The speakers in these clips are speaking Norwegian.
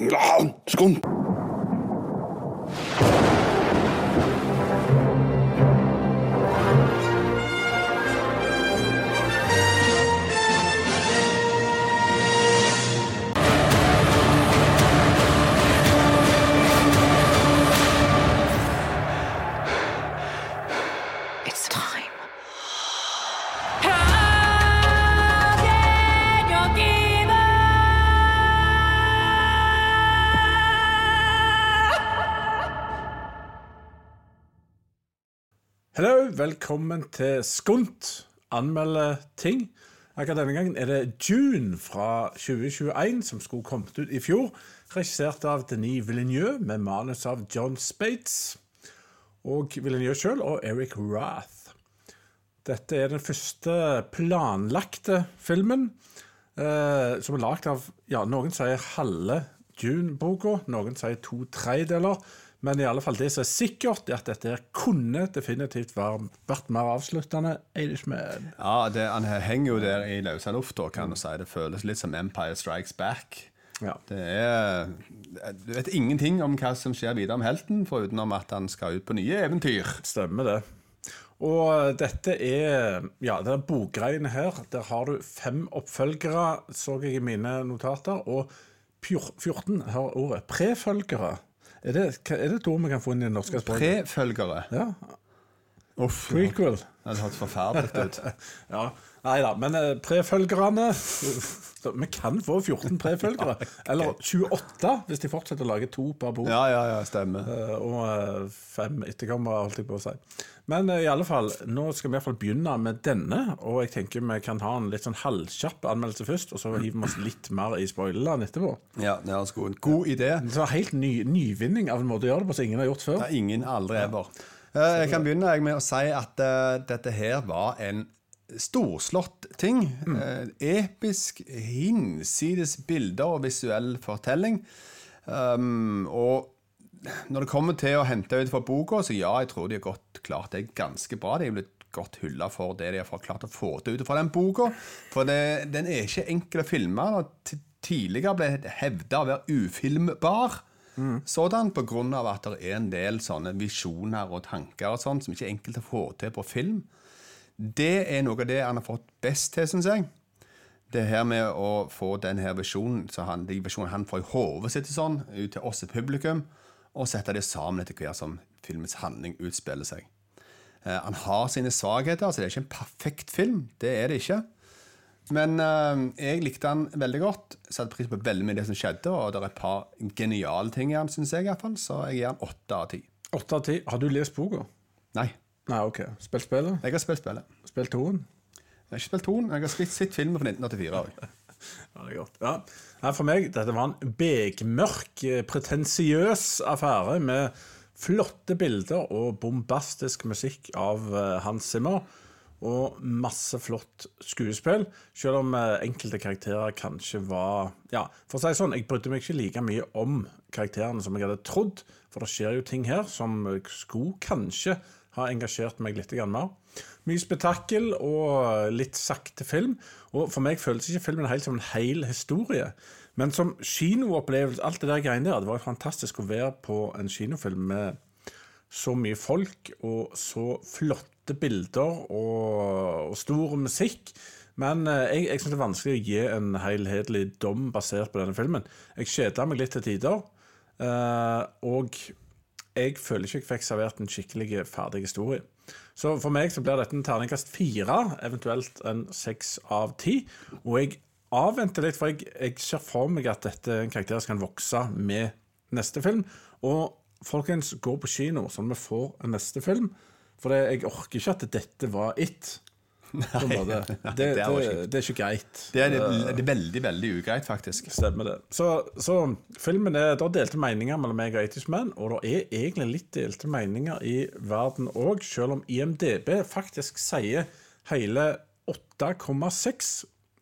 Ja, Skunt! It's velkommen til Skunt anmelder ting. Akkurat denne gangen er det June fra 2021 som skulle kommet ut i fjor. Regissert av Denis Villeneuve med manus av John Spates. Og Villeneuve sjøl og Eric Rath. Dette er den første planlagte filmen eh, som er lagd av ja, Noen sier halve June-boka, noen sier to tredjedeler. Men i alle fall det som er sikkert, er at dette kunne definitivt vært mer avsluttende. Ja, det, Han henger jo der i løse lufta, kan du si. Det føles litt som Empire Strikes Back. Ja. Det er Du vet ingenting om hva som skjer videre med helten, foruten om at han skal ut på nye eventyr. Stemmer det. Og dette er Ja, det er bokgreiene her. Der har du fem oppfølgere, så jeg i mine notater. Og 14 har ordet prefølgere. Er det, er det et ord vi kan få inn i det norske språket? Prefølgere. Ja. Uff. Prequel. Det hadde hørt forferdelig ut. Ja, Nei da, men eh, prefølgerne Vi kan få 14 prefølgere. Eller 28, hvis de fortsetter å lage to per bok. Ja, ja, ja, stemmer. Eh, og eh, fem etterkommere, holdt jeg på å si. Men eh, i alle fall, nå skal vi i hvert fall begynne med denne. Og jeg tenker vi kan ha en litt sånn halvkjapp anmeldelse først, og så hiver vi oss litt mer i spoilerland etterpå. Ja, det er en god idé. Det var helt ny, nyvinning av en måte å gjøre det på som ingen har gjort før. Det er ingen aldri ever. Eh, Jeg kan begynne med å si at eh, dette her var en storslått ting. Eh, episk, hinsides bilder og visuell fortelling. Um, og når det kommer til å hente ut fra boka, så ja, jeg tror de har gått klart det er ganske bra. De er blitt godt hylla for det de har klart å få til ut fra den boka. For det, den er ikke enkel å filme. Tidligere ble det hevda å være ufilmbar. Sådan på grunn av at det er en del sånne visjoner og tanker og sånt som ikke er enkelt å få til på film. Det er noe av det han har fått best til, syns jeg. Det her med å få den her visjonen, så han, de visjonen han får i hodet sitt, sånn, ut til oss i publikum, og sette det sammen etter hver som filmens handling utspiller seg. Eh, han har sine svakheter, så det er ikke en perfekt film. Det er det ikke. Men eh, jeg likte han veldig godt. Satte pris på veldig mye det som skjedde, og det er et par geniale ting i han, syns jeg iallfall, så jeg gir han åtte av ti. Åtte av ti. Har du lest boka? Nei, Nei, OK. Spilt spillet? jeg har spilt spillet. Spilt toen? Jeg har ikke spilt toen, jeg har spilt sitt film fra 1984 òg. Ja, det er godt. Ja. Nei, for meg, dette var en begmørk, eh, pretensiøs affære med flotte bilder og bombastisk musikk av eh, Hans Zimmer. Og masse flott skuespill, selv om eh, enkelte karakterer kanskje var Ja, for å si sånn, jeg brydde meg ikke like mye om karakterene som jeg hadde trodd, for det skjer jo ting her som eh, skulle kanskje ha engasjert meg litt mer. Mye spetakkel og litt sakte film. Og for meg føles ikke filmen helt som en hel historie. Men som kinoopplevelse, alt det der greiene der, det var jo fantastisk å være på en kinofilm med så mye folk og så flotte bilder og, og stor musikk. Men eh, jeg, jeg syns det er vanskelig å gi en helhetlig dom basert på denne filmen. Jeg kjeda meg litt til tider. eh, og jeg føler ikke jeg fikk servert en skikkelig ferdig historie. Så for meg så blir dette en terningkast fire, eventuelt en seks av ti. Og jeg avventer litt, for jeg, jeg ser for meg at dette er en karakter som kan vokse med neste film. Og folkens, gå på kino sånn at vi får en neste film. For det, jeg orker ikke at dette var it. Nei. Det, det, det det, er ikke greit. Det er, det er veldig, veldig ugreit, faktisk. Stemmer det. Så, så filmen er, det er delte meninger mellom meg og 80's Man, og det er egentlig litt delte meninger i verden òg, selv om IMDb faktisk sier hele 8,6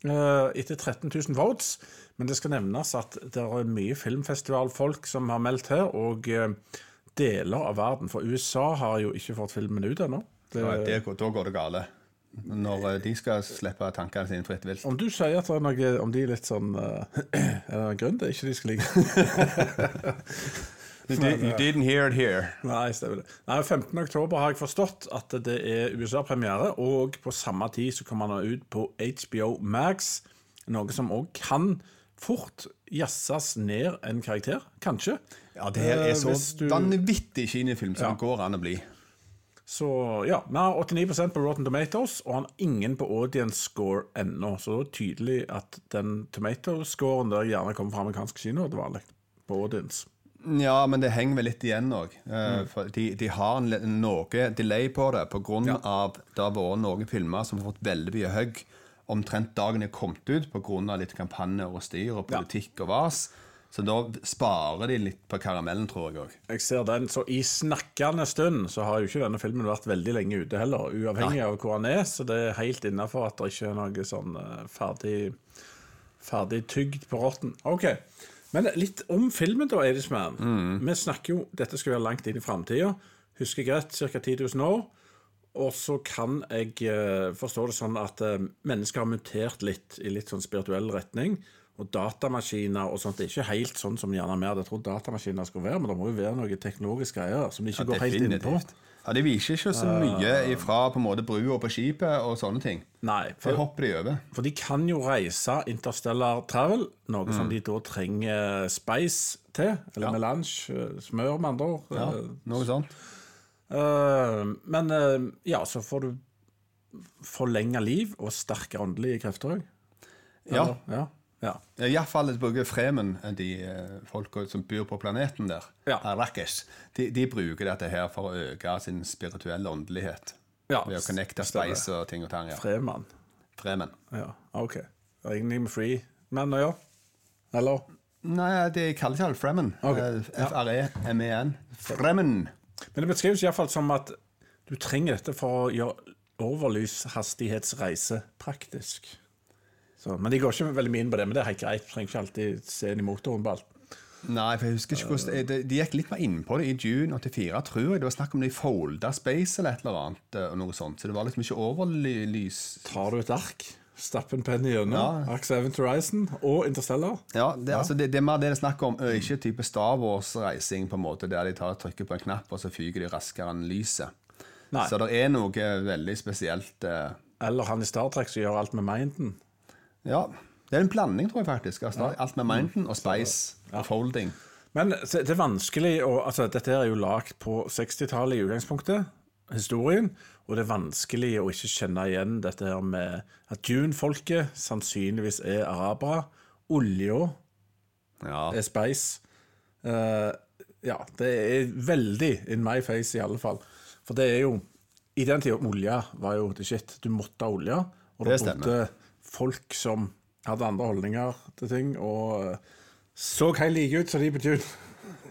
eh, etter 13 000 votes. Men det skal nevnes at det er mye filmfestivalfolk som har meldt her, og eh, deler av verden. For USA har jo ikke fått filmen ut ennå. Da går det gale. når eh, de skal slippe tankene sine fritt vilt. Om du sier at det er noe om de er litt sånn uh, Er det en grunn til ikke de skal ligge You, you didn't hear it here. Nei, stemmer det. Nei, 15. oktober har jeg forstått at det er USA-premiere, og på samme tid så kommer han ut på HBO Max, noe som òg kan fort jazzes ned en karakter. Kanskje. Ja, det her er Eh, så du- vanvittig kinefilm som Ja. går an å bli. Så ja, vi har 89% på Rotten Tomatoes, og han har ingen på audience score ennå. Så det er tydelig at den tomato-scoren der gjerne kommer fra amerikansk kino til vanlig. På audience. Ja, men det henger vel litt igjen òg. Mm. De, de har noe delay på det pga. av det har vært noen filmer som har fått veldig mye hugg omtrent dagen er kommet ut pga. litt kampanjer og styr og politikk og vas. Så da sparer de litt på karamellen, tror jeg òg. Jeg ser den, så I snakkende stund så har jo ikke denne filmen vært veldig lenge ute heller, uavhengig av hvor han er. Så det er helt innafor at det ikke er noe sånn eh, ferdig, ferdig tygd på rotten. OK. Men litt om filmen, da, Edisman. Vi snakker jo Dette skal være langt inn i framtida. Husker jeg rett, ca. 10 000 år. Og så kan jeg eh, forstå det sånn at eh, mennesker har mutert litt i litt sånn spirituell retning. Og datamaskiner og sånt det er ikke helt sånn som gjerne vi hadde trodd datamaskiner skulle være, men det må jo være noen teknologiske greier som de ikke går helt inn på. Ja, De viser ikke så mye ifra på en måte brua på skipet og sånne ting. Nei, Det for, hopper de over. for de kan jo reise interstellar travel, noe som de da trenger spice til, eller melange, eh, smør med andre ord. Ja, Eh, noe sånt. Eh, men eh, ja, så får du forlenga liv og sterke åndelige krefter òg. Ja. ja. ja. Iallfall bruker Fremen, de eh, folka som bor på planeten der, Ja. Arrakis, de, de bruker dette her for å øke sin spirituelle åndelighet. Ja, Ved å connecte speis og ting og tang. Ja. Fremann. Fremen. Ja, OK. Det er ingenting med free men ja. Eller? Nei, de kaller ikke Fremen. Ok, Eh, F-r-e-m-e-n. Fremen. Men det beskrives iallfall som at du trenger dette for å gjøre overlyshastighetsreise praktisk. Så, men de går ikke veldig mye inn på det, men det er helt greit. Du trenger ikke alltid se inn i motoren på alt. Nei, for jeg husker ikke hvordan de, de gikk litt mer inn på det i June 84, tror jeg. Det var snakk om de folda space eller et eller annet. eh, og noe sånt. Så det var liksom ikke overlys... Tar du et ark, stapper en penn gjennom, Ja. Ark 7 Horizon og Interstellar Ja, det, Altså, det, det er mer det det er snakk om. Ikke type Star Wars-reising, på en måte, der de tar og trykker på en knapp, og så fyker de raskere enn lyset. Nei. Så det er noe veldig spesielt eh, Eller han i Star Trek som gjør alt med minden. Ja. Det er en blanding, tror jeg faktisk. Altså, Alt med minden og spice og folding. Men det er vanskelig å altså, Dette er jo lagd på 60-tallet i utgangspunktet, historien. Og det er vanskelig å ikke kjenne igjen dette her med at June-folket sannsynligvis er arabere. Olja Ja. er space. Uh, ja, det er veldig in my face, i alle fall. For det er jo I den tida olje var jo the shit. Du måtte ha olje. Og det Det bodde folk som hadde andre holdninger til ting, og eh, så helt like ut som de på Dune.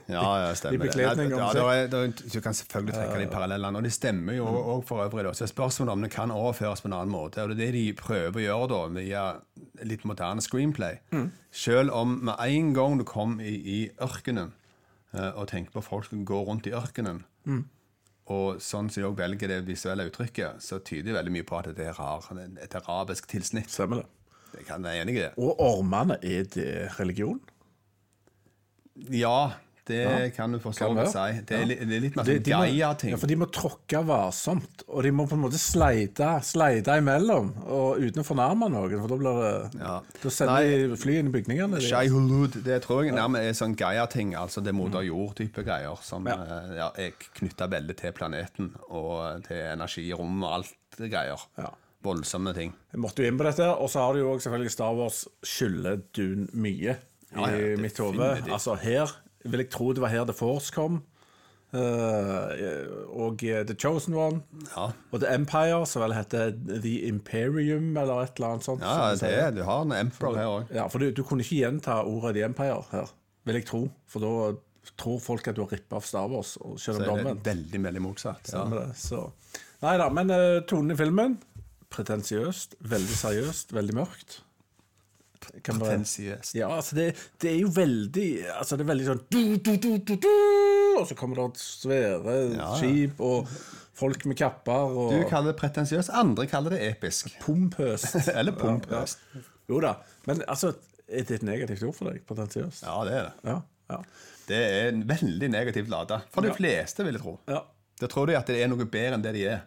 Ja, ja, stemmer de det. Nei, Ja, da er, er, du kan selvfølgelig trekke de parallellene, og det stemmer jo Mm. òg for øvrig. Da. Så spørsmålet om det kan overføres på en annen måte. Og det er det de prøver å gjøre da, via litt moderne screenplay. Mm. Selv om med en gang du kom i, i ørkenen eh, og tenker på folk som går rundt i ørkenen, Mm. og sånn som de òg velger det visuelle uttrykket, så tyder det veldig mye på at det har et arabisk tilsnitt. Stemmer det. Jeg kan være enig i det. Og ormene, er det religion? Ja, det kan du for så vidt si. Det er, det er litt mer sånn Gaia-ting. Ja, for de må tråkke varsomt, og de må på en måte sleide, sleide imellom, og uten å fornærme noen, for da blir det Ja. Da sender de fly inn i bygningene. Shai Hulud, det tror jeg nærmest er sånn Gaia-ting, altså det moder jord-type greier, som Ja. eh, ja, er knytta veldig til planeten og til energi, rom og alt greier. Ja. Voldsomme ting. Jeg måtte jo inn på dette, og så har du jo selvfølgelig Star Wars skylder Dune mye i Ja, ja, mitt hode. Altså her vil jeg tro det var her The Force kom, Uh, og eh, The Chosen One, Ja, og The Empire, som vel heter The Imperium, eller et eller annet sånt. ja det er, du har en Emperor her òg. Ja, for du, du kunne ikke gjenta ordet The Empire her, vil jeg tro. For da tror folk at du har rippa av Star Wars og Så er det veldig, veldig motsatt. Ja. Nei da, men uh, tonen i filmen Pretensiøst, veldig seriøst, veldig mørkt. Potensiøst. Ja, altså det, det er jo veldig Altså det er veldig sånn du, du, du, Og så kommer det svære Ja, skip og folk med kapper og Du kaller det pretensiøst, andre kaller det episk. pompøst. Eller pompøst. Ja, ja. Jo da. Men altså, er det et negativt ord for deg? Pretensiøst? Ja, det er det. Ja. ja. Det er en veldig negativt lada. For de fleste, vil jeg tro. ja. Da tror de at det er noe bedre enn det de er.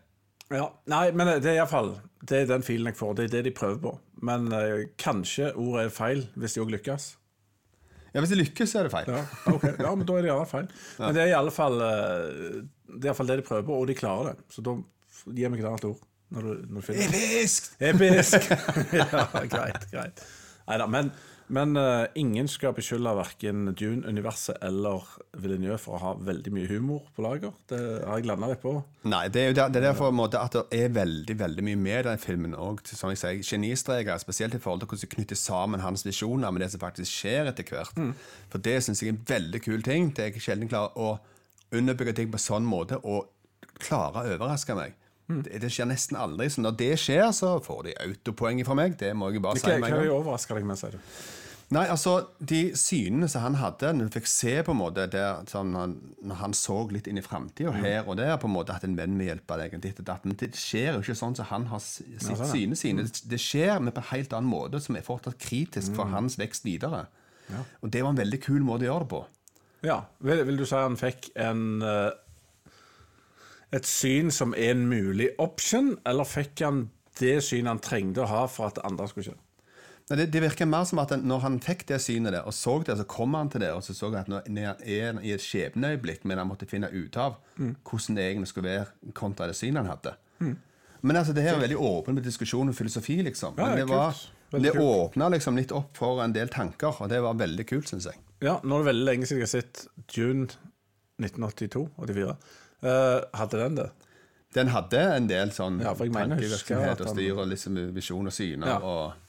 Ja, Nei, men det er iallfall Det er den filen jeg får. Det er det de prøver på. Men eh, kanskje ordet er feil hvis de òg lykkes. Ja, Hvis de lykkes, så er det feil. Ja, ok. ja, men da er det gjerne feil. Men det er i alle fall eh, Det er i alle fall det de prøver på, og de klarer det. Så da gi meg et annet ord. Når du, når du finner det. Episk! Episk! ja, greit. greit. Neida, men, men uh, ingen skal beskylde verken Dune-universet eller Villeneuve for å ha veldig mye humor på lager. Det har jeg landa litt på. Nei, det er jo der, det er derfor måte, at det er veldig veldig mye med den filmen. òg. som genistreker, spesielt i forhold til hvordan de knytter sammen hans visjoner med det som faktisk skjer etter hvert. For det syns jeg er en veldig kul ting. Det er jeg sjelden klarer å underbygge ting på sånn måte og klare å overraske meg. Det, det skjer nesten aldri. Så når det skjer, så får de autopoeng fra meg. Det må jeg bare si med hva en gang. jeg overraska deg med, sier du? Nei, altså, de synene som han hadde, når du fikk se på en måte der, sånn, han, når han så litt inn i framtida her og der, på en måte at en venn vil hjelpe deg, ditt og datt, men det skjer jo ikke sånn som han har sitt ja. syne sine. Det, det skjer men på en helt annen måte, som er fortsatt kritisk Mm. for hans vekst videre. Og det var en veldig kul måte å gjøre det på. Ja, vil, vil du si han fikk en eh, et syn som er en mulig option, eller fikk han det synet han trengte å ha for at det andre skulle skje? Det, det virker mer som at når han fikk det synet der, og så det, så kom han til det, og så så han at når han er i et skjebneøyeblikk, men han måtte finne ut av Mm. hvordan det egentlig skulle være kontra det synet han hadde. Men altså, det her er veldig åpen med diskusjon og filosofi, liksom. Ja, Men det var, det åpna liksom litt opp for en del tanker, og det var veldig kult, syns jeg. Ja, nå er det veldig lenge siden jeg har sett June 1982-84. Uh, hadde den det? Den hadde en del sånn Ja, tankevirksomhet og styr og liksom visjon og syner. Ja. og...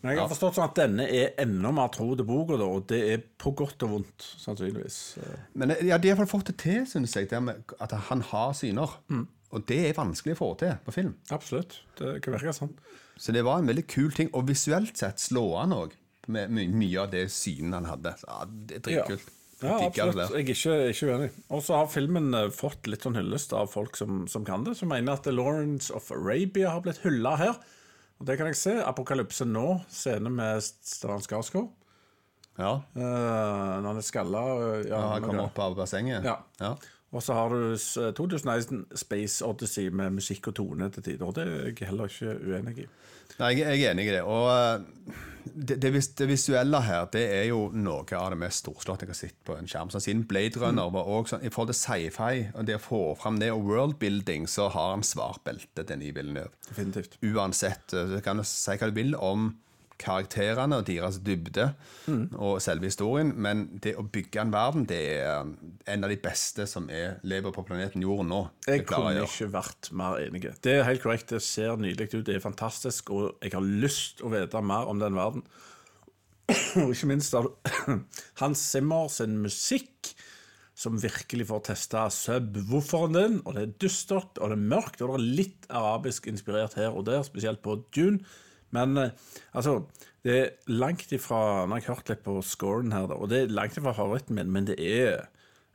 Men jeg har forstått sånn at denne er enda mer tro til boka, og det er på godt og vondt, sannsynligvis. Eh, Men ja, de har fått det til, syns jeg, det med at han har syner. Mm. Og det er vanskelig å få til på film. Absolutt. Det kan virke sånn. Så det var en veldig kul ting, og visuelt sett slående òg. Med mye av det synet han hadde. Så, ja, det er dritkult. ja Jeg absolutt. Jeg er ikke, ikke uenig. Og så har filmen eh, fått litt sånn hyllest av folk som, som kan det, som mener at Lawrence of Arabia har blitt hylla her. Og det kan jeg se. Apokalypse nå, scene med Stellan Skarsgård. Ja, Uh, når han er skalla. eh, ja, ja, Han kommer kom opp av bassenget. Ja. Ja. Og så har du s- 2016 Space Odyssey med musikk og tone til tider. Og det er jeg heller ikke uenig i. Nei, jeg, jeg er enig i det. Og eh, det, det, det visuelle her, det er jo noe av det mest storslåtte jeg har sett på en skjerm. Så siden Blade Runner var også sånn, I forhold til sci-fi og det å få fram det, og worldbuilding, så har han svart belte, Denis Villeneuve. Definitivt. Uansett. Så Du kan du si hva du vil om karakterene og deres dybde og selve historien, men det å bygge en verden, det er en av de beste som er, lever på planeten Jorden nå. Jeg kunne ikke vært mer enig. Det er helt korrekt. Det ser nydelig ut. Det er fantastisk, og jeg har lyst å vite mer om den verden. Og ikke minst av Hans Zimmer sin musikk, som virkelig får testa subwooferen din. Og det er dystert, og det er mørkt, og det er litt arabisk inspirert her og der, spesielt på Dune. Men eh, altså, det er langt ifra Nå har jeg hørt litt på scoren her, og det er langt ifra favoritten min, men det er,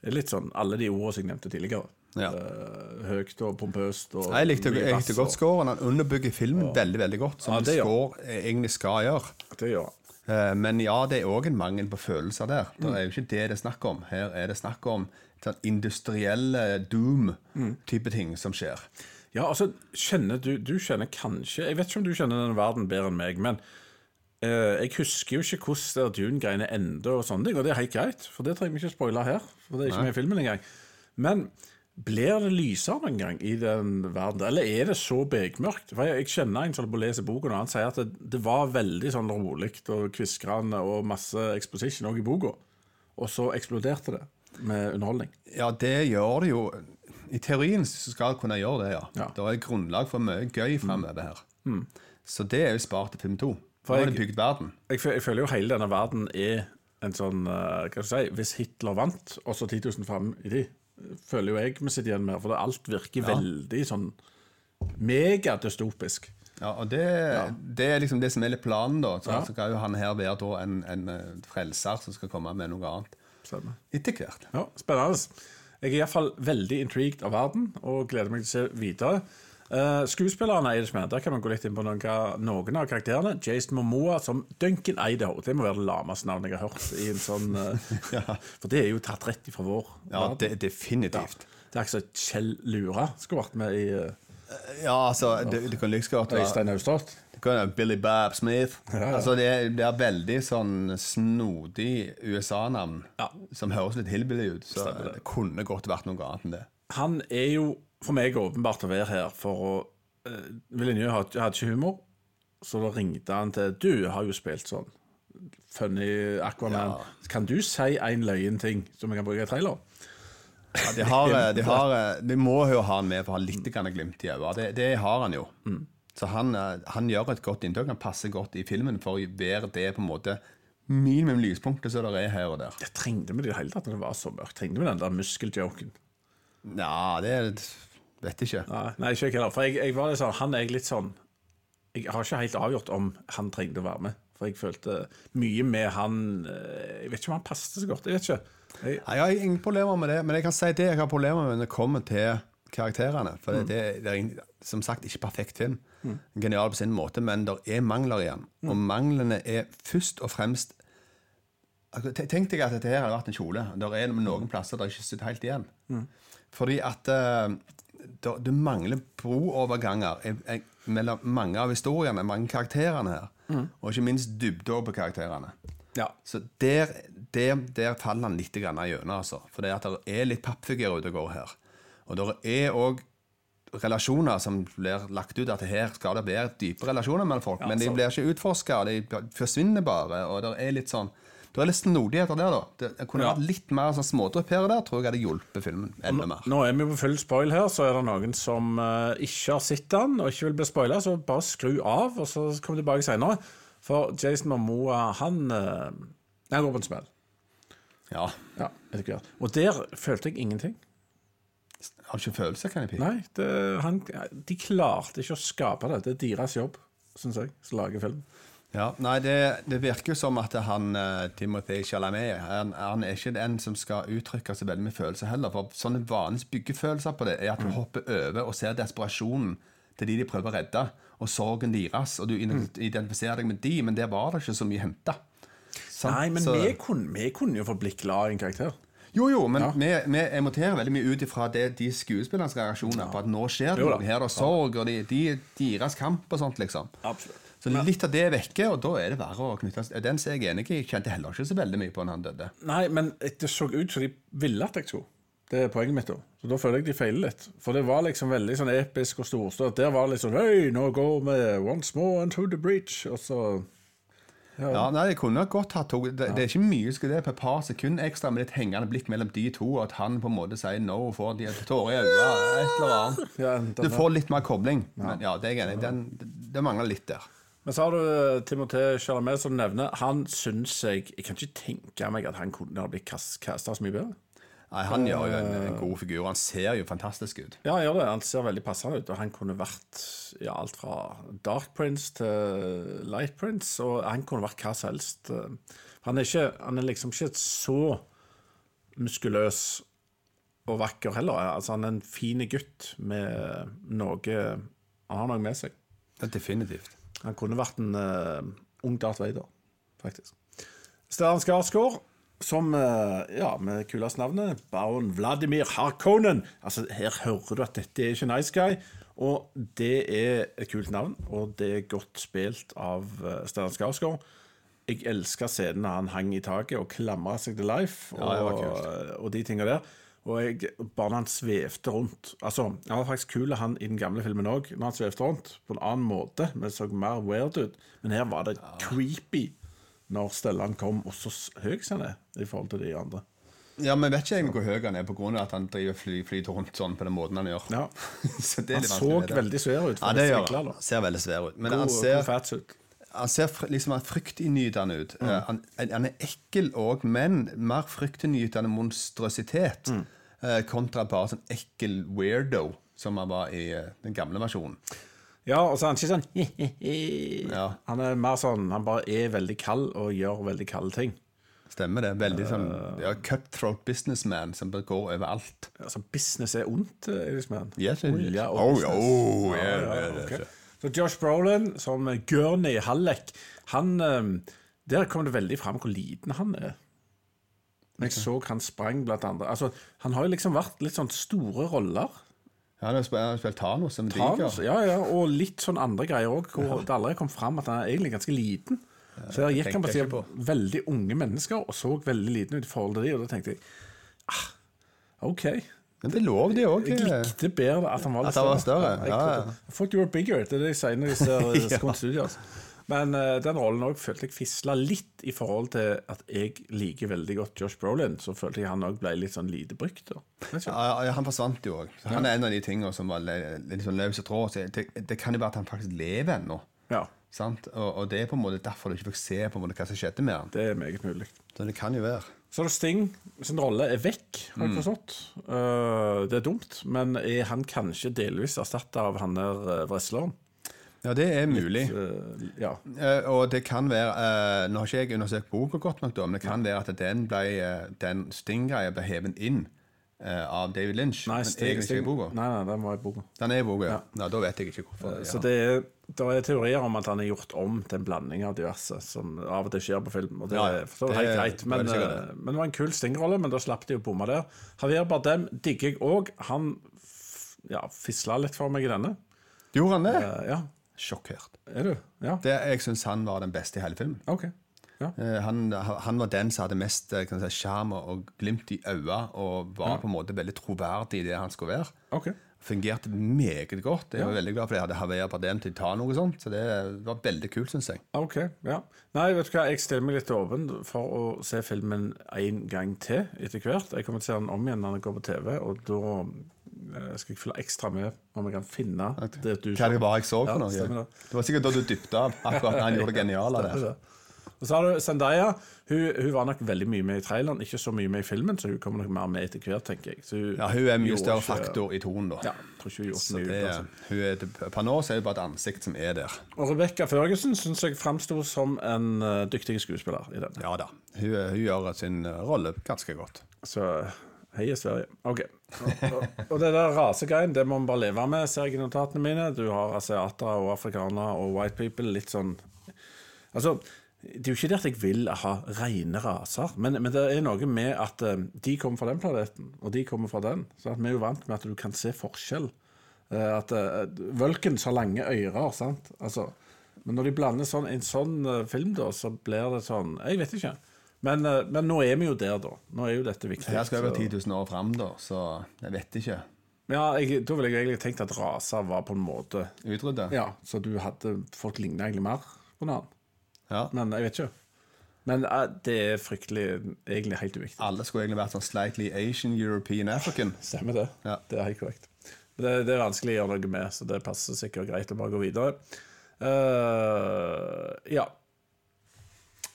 det er litt sånn alle de ordene som jeg nevnte tidligere. Ja. Uh, høyt og pompøst og Jeg likte, jeg likte godt scoren. Han underbygger filmen veldig veldig godt, som Ja, det score egentlig skal gjøre. Det gjør. Eh, Men ja, det er òg en mangel på følelser der. Mm. Det er jo ikke det det er snakk om. Her er det snakk om sånn industrielle doom-type ting som skjer. Ja, altså, kjenner du Du kjenner kanskje Jeg vet ikke om du kjenner den verden bedre enn meg, men eh, jeg husker jo ikke hvordan Dune-greiene ender, og sånne ting, og det er helt greit, for det trenger vi ikke spoile her, for det er ikke med i filmen engang. Men blir det lysere noen gang i den verden, eller er det så bekmørkt? For jeg, jeg kjenner en som holder på å lese boken, og han sier at det, det var veldig sånn rolig og kviskrende og masse exposition òg i boka, og så eksploderte det med underholdning. Ja, det gjør det jo. I teorien så skal det kunne gjøre det, ja. Ja. Mm. Det er grunnlag for mye gøy framover her. Så det er jo spart til film to. For Nå har jeg- de bygd verden. Jeg, jeg føler jo hele denne verden er en sånn eh, Hva skal jeg si Hvis Hitler vant, og så 10 000 fram i tid, føler jo jeg vi sitter igjen med. For det, alt virker veldig sånn megadystopisk. Ja, og det, det er liksom det som er litt planen, da. Så Ja. skal jo han her være da en, en eh, frelser som skal komme med noe annet etter hvert. Ja, spennende. Jeg er iallfall veldig intrigued av verden og gleder meg til å se videre. Uh, skuespillerne er det som er. Der kan man gå litt inn på noen, noen av karakterene. Jason Momoa som Duncan Idaho. Det må være det lameste navnet jeg har hørt. i en sånn... Uh, For det er jo tatt rett ifra vår Ja, det, definitivt. Det er ikke så Kjell Lura skulle vært med i uh, Ja, altså, det, det kan like godt være Øystein Austad. Det Billy Bob Smith. ja. Altså, det, det er veldig sånn snodig USA-navn Ja. som høres litt hillbilly ut. Så det. kunne godt vært noe annet enn det. Han er jo for meg åpenbart å være her for å uh, Villeneuve hadde hadde ikke humor, så da ringte han til Du har jo spilt sånn funny Aquaman. Kan du si en løyen ting som vi kan bruke i trailer? Ja, de, har, eh, de, har, eh, de må jo ha han med for å ha litt glimt i øyet. Det, det har han jo. Så han, eh, han gjør et godt inntrykk. Han passer godt i filmen for å være det på en måte minimum lyspunktet som det er her og der. Jeg trengte vi det hele tatt når det var så mørkt. Trengte vi den der muskeljoken? Ja, det vet jeg ikke. Nei, nei, ikke jeg heller. For jeg, jeg var liksom, han er litt sånn Jeg har ikke helt avgjort om han trengte å være med. For jeg følte mye med han eh, Jeg vet ikke om han passet så godt. Jeg vet ikke. Jeg, Jeg har ingen problemer med det, men jeg kan si det jeg har problemer med når det kommer til karakterene. For det, det, det er som sagt ikke perfekt film. Genial på sin måte, men det er mangler igjen. Og manglene er først og fremst te- Tenk deg at dette her hadde vært en kjole. Det er noen plasser der det ikke sitter helt igjen. Fordi at uh, det, det mangler brooverganger eh, eh, mellom mange av historiene, mange karakterene her. Og ikke minst dybde på karakterene. ja. Så der, der, der faller han litt gjennom, altså. For det det er litt pappfigurer ute og går her. Og det er òg relasjoner som blir lagt ut at her skal det være dype relasjoner mellom folk, men de blir ikke utforska, de forsvinner bare, og det er litt sånn Det er litt snodigheter der, da. Det kunne Ja. vært litt mer sånn smådrypp her og der, tror jeg hadde hjulpet filmen enda mer. Nå er vi på full spoil her, så er det noen som uh, ikke har sett den og ikke vil bli spoila, så bare skru av, og så kom tilbake senere. For Jason Mamoa, han, uh, han går på en smell. Ja. Ja. Og der følte jeg ingenting. Har ikke følelser, kan jeg pike. Nei, det, han, de klarte ikke å skape det. Det er deres jobb, syns jeg, som lager film. Ja, nei, det, det virker som at han, eh, Timothy Chalamet han, han er ikke den som skal uttrykke så veldig med følelser heller. For sånne vanlige byggefølelser på det er at du hopper over og ser desperasjonen til de de prøver å redde, og sorgen deres, og du identifiserer deg med de, men der var det ikke så mye henta. Nei, men vi, kunne, vi kunne jo få Blikk i en karakter. Jo, jo, men vi, vi emoterer veldig mye ut ifra det, de skuespillernes reaksjoner på at nå skjer det noe. Her er sorg, og de, de, deres kamp og sånt, liksom. Absolutt. Så litt av det er vekke, og da er det verre å knytte Den er jeg enig i. Jeg kjente heller ikke så veldig mye på når han døde. Nei, men det så ut som de ville at jeg skulle. Det er poenget mitt. da. Så da føler jeg de feiler litt. For det var liksom veldig sånn episk og storstått. Der var det litt sånn Hei, nå går vi once more into the breach. Og så Ja, nei, jeg kunne godt hatt to. Det, det er ikke mye skal det på et par sekunder ekstra med litt hengende blikk mellom de to, og at han på en måte sier no og får tårer i øynene. Et eller annet. Ja, Du får litt mer kobling. Men ja, det er jeg enig i. Det mangler litt der. Men så har du Timothée Chalamet som nevner Han syns jeg Jeg kan ikke tenke meg at han kunne ha blitt kasta så mye bedre. Nei, Han gjør jo en, en god figur. Han ser jo fantastisk ut. Ja, han gjør det. Han ser veldig passende ut. Og han kunne vært ja, alt fra Dark Prince til Light Prince. Og han kunne vært hva som helst. Han er, ikke, han er liksom ikke så muskuløs og vakker heller. Altså, han er en fin gutt med noe Han har noe med seg. Ja, definitivt. Han kunne vært en uh, ung Darth Vader, faktisk. Stellan Skarsgård, som eh, ja, med kuleste navnet, baron Vladimir Harkonnen. Altså, Her hører du at dette er ikke Nice Guy, og det er et kult navn. Og det er godt spilt av uh, Stellan Skarsgård. Jeg elska scenen da han hang i taket og klamra seg til life, og, Ja, og de tinga der. Og jeg, bare når han svevde rundt Altså, Han var faktisk kul han i den gamle filmen òg, når han svevde rundt. På en annen måte, men det så mer weird ut. Men her var det creepy når Stellan kom, og så høy han er i forhold til de andre. Ja, men vet ikke egentlig hvor høy han er pga. at han driver fly, flyter rundt sånn på den måten han gjør. Ja. så det Han så veldig svær ut. Ja, det gjør han. Ser veldig svær ut. Men God, han ser, fatsuit. han ser liksom fryktinngytende ut. Mm. Uh, Han, han er ekkel òg, men mer fryktinngytende monstrøsitet. Mm. uh, kontra bare sånn ekkel weirdo, som han var i uh, den gamle versjonen. Ja, og så er han ikke sånn Ja. Han er mer sånn Han bare er veldig kald og gjør veldig kalde ting. Stemmer det. Veldig sånn ja, cutthroat businessman som bare går overalt. Altså, business er ondt, Elisman. Yes. Olje og Oh, business. oh, yeah, ja, ja, okay. Så Josh Brolin som Gurney Halleck, han eh, Der kom det veldig fram hvor liten han er. Jeg så han sprang blant andre. Altså, han har jo liksom vært litt sånn store roller. Ja, Han har spilt, Thanos som Thanos, diger. ja, ja, og litt sånn andre greier òg, hvor det allerede kom fram at han er egentlig ganske liten. Så der gikk han på siden av veldig unge mennesker og så veldig liten ut i forhold til de, og da tenkte jeg ah, OK. Men det lov, det òg. Jeg likte bedre at han var litt At han var større, ja, ja. I thought you were bigger, det er det jeg sier når de ser Ja. Scott Studios. Men eh, den rollen òg følte jeg fisla litt i forhold til at jeg liker veldig godt Josh Brolin. Så følte jeg han òg ble litt sånn lite brukt. Ja, ja, han forsvant jo òg. Han er en av de tingene som var litt sånn løs og tråd. Så det, det kan jo være at han faktisk lever ennå. Ja, Og, og det er på en måte derfor du ikke fikk se på en måte hva som skjedde med han. det er meget mulig. Så det kan jo være. Så det Sting sin rolle er vekk, har Mm. jeg forstått. Eh, det er dumt, men er han kanskje delvis erstatta av han der uh, wrestleren? Ja, det er mulig. Eh, ja. uh, og det kan være uh, Nå har ikke jeg undersøkt boka godt nok, da, men det kan være at den, ble, den Sting-greia ble hevet inn av David Lynch. Nei, men Sting, ikke Sting, boka. nei, nei, den var i boka. Den er i boka, ja. ja. Da vet jeg ikke hvorfor. Så Ja. det er, det er teorier om at han er gjort om til en blanding av diverse, som av og til skjer på film. Og det, Ja, er så vidt helt greit. Men, det men det var en kul Sting-rolle, men da slapp de å bomme der. Javier Bardem digger jeg òg. Han ja, fisla litt for meg i denne. Gjorde han det? Ja, Sjokkert. er du? Ja, Det, jeg syns han var den beste i hele filmen. Okay. Ja. Eh, Han, han var den som hadde mest sjarm si, og glimt i øynene, og var på en måte veldig troverdig i det han skulle være. ok. Fungerte meget godt. Jeg var veldig glad for jeg hadde Haveia Bardem til å ta noe sånt. Så det var veldig kult, syns jeg. Ok, ja. Nei, vet du hva, jeg stiller meg litt åpen for å se filmen en gang til etter hvert. Jeg kommer til å se den om igjen når den går på TV, og da eh, skal jeg følge ekstra med om jeg kan finne det du Hva det var jeg så for noe? Ja. Det var sikkert da du dypte av akkurat da han gjorde det geniale der. Og så har du Zendaya. Hun, hun var nok veldig mye med i traileren, ikke så mye med i filmen, så hun kommer nok mer med etter hvert, tenker jeg. Så hun, Ja, hun er mye større faktor i tonen, da. Ja, tror ikke hun gjort Så mye det, altså. hun er, per nå er det bare et ansikt som er der. Og Rebecca Førgesen syns jeg framsto som en uh, dyktig skuespiller i den. Ja da. Hun, hun gjør sin eh, rolle ganske godt. Så heia Sverige. OK. Og, og, og det der rasegreien, det må vi bare leve med, ser jeg i notatene mine. Du har asiatere og afrikanere og white people, litt sånn Altså, det er jo ikke det at jeg vil ha rene raser, men, men det er noe med at eh, de kommer fra den planeten, og de kommer fra den. Så vi er jo vant med at du kan se forskjell. Eh, at uh, Vulcans har lange ører, sant. Altså, men når de blander sånn, en sånn eh, film, da, så blir det sånn Jeg vet ikke. Men, eh, men nå er vi jo der, da. Nå er jo dette viktig. Her skal være 10 000 år fram, da, så jeg vet ikke. Ja, jeg, Da ville jeg egentlig tenkt at raser var på en måte Utrydda? Ja, så du hadde Folk ligna egentlig mer på en annen. Ja. Men jeg vet ikke. Men uh, det er fryktelig Egentlig helt uviktig. Alle skulle egentlig vært sånn slightly Asian, European, African. Stemmer det. Ja. Det er helt korrekt. Det, det er vanskelig å gjøre noe med, så det passer sikkert greit å bare gå videre. Uh, ja.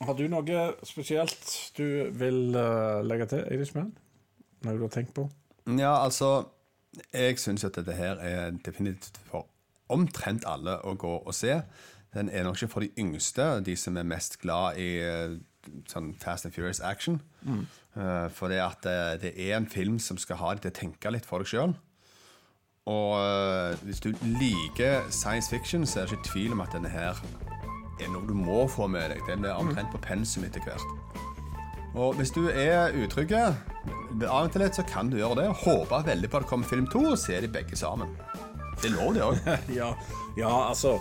Har du noe spesielt du vil uh, legge til, Eidishman? Noe du har tenkt på? Ja, altså Jeg syns at dette her er definitivt for omtrent alle å gå og se. Den er nok ikke for de yngste, de som er mest glad i eh, sånn Fast and Furious action. Eh, for det at det, det er en film som skal ha deg til å tenke litt for deg sjøl. Og uh, hvis du liker science fiction, så er det ikke tvil om at denne her er noe du må få med deg. Den er omtrent på pensum etter hvert. Og hvis du er utrygg, av og til litt, så kan du gjøre det. Håpe veldig på at det kommer film to, og se de begge sammen. Det er lov, det òg. ja, ja, altså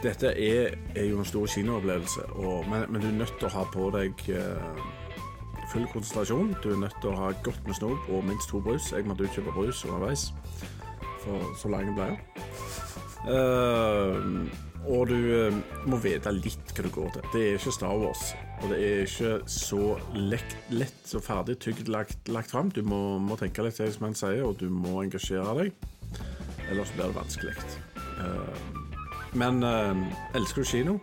Dette er, er jo en stor kinoopplevelse, men, men du er nødt til å ha på deg uh, full konsentrasjon. Du er nødt til å ha godt med snop og minst to brus. Jeg måtte utkjøpe brus underveis, for så ble jeg. Eh, og du uh, må vite litt hva du går til. Det er ikke Star Wars. Og det er ikke så lett, lett og ferdig tygd lagt, lagt fram. Du må, må tenke litt, som han sier, og du må engasjere deg. Ellers blir det vanskelig. Eh, men eh, elsker du kino?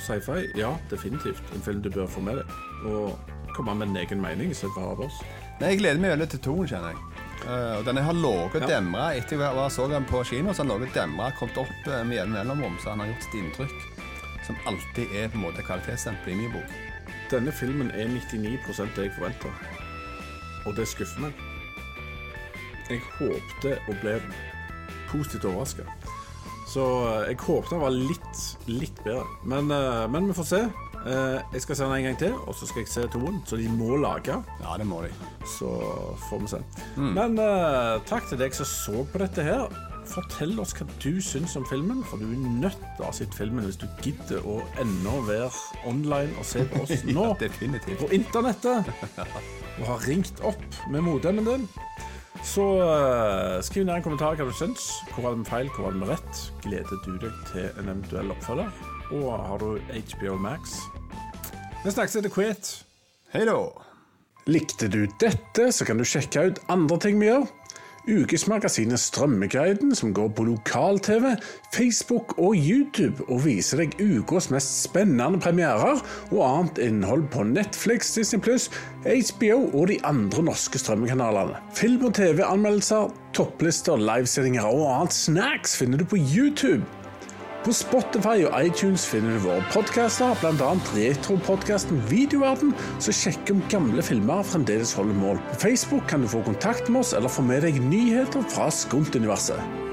Sci-fi? Ja, definitivt. En film du bør få med deg. Og komme med en egen mening istedenfor av oss. Nei, Jeg gleder meg veldig til toen, kjenner jeg. Uh, og denne har ligget Ja. demra etter jeg så den på kino. Så den ligget demra, kommet opp uh, med jevne mellomrom, så han har gjort sitt inntrykk. Som alltid er på en måte kvalitetsstempel i min bok. denne filmen er 99 det jeg forventer. Og det skuffer meg. Jeg håpte å bli positivt overraska. Så eh, jeg håpet han var litt, litt bedre. Men, eh, men vi får se. Eh, Jeg skal se den en gang til, og så skal jeg se toen. Så de må lage. Ja, det må de. Så får vi se. Men eh, takk til deg som så på dette her. Fortell oss hva du syns om filmen, for du er nødt til å ha sett filmen hvis du gidder å ennå være online og se på oss nå Ja, definitivt. på internettet og har ringt opp med modemen din. Så uh, skriv ned en kommentar hva du syns. Hvor var det med feil, hvor var det med rett? Gleder du deg til en eventuell oppfølger? Og har du HBO Max? Vi snakkes etter hvert. Hei da. Likte du dette, så kan du sjekke ut andre ting vi gjør. Ukesmagasinet Strømmeguiden, som går på lokal-TV, Facebook og YouTube, og viser deg ukas mest spennende premierer og annet innhold på Netflix, Disney Pluss, HBO og de andre norske strømmekanalene. Film- og TV-anmeldelser, topplister, livesendinger og annet snacks finner du på YouTube. På Spotify og iTunes finner du våre podkaster, bl.a. retropodkasten Videoverden, som sjekker om gamle filmer fremdeles holder mål. På Facebook kan du få kontakt med oss eller få med deg nyheter fra Skunt-universet.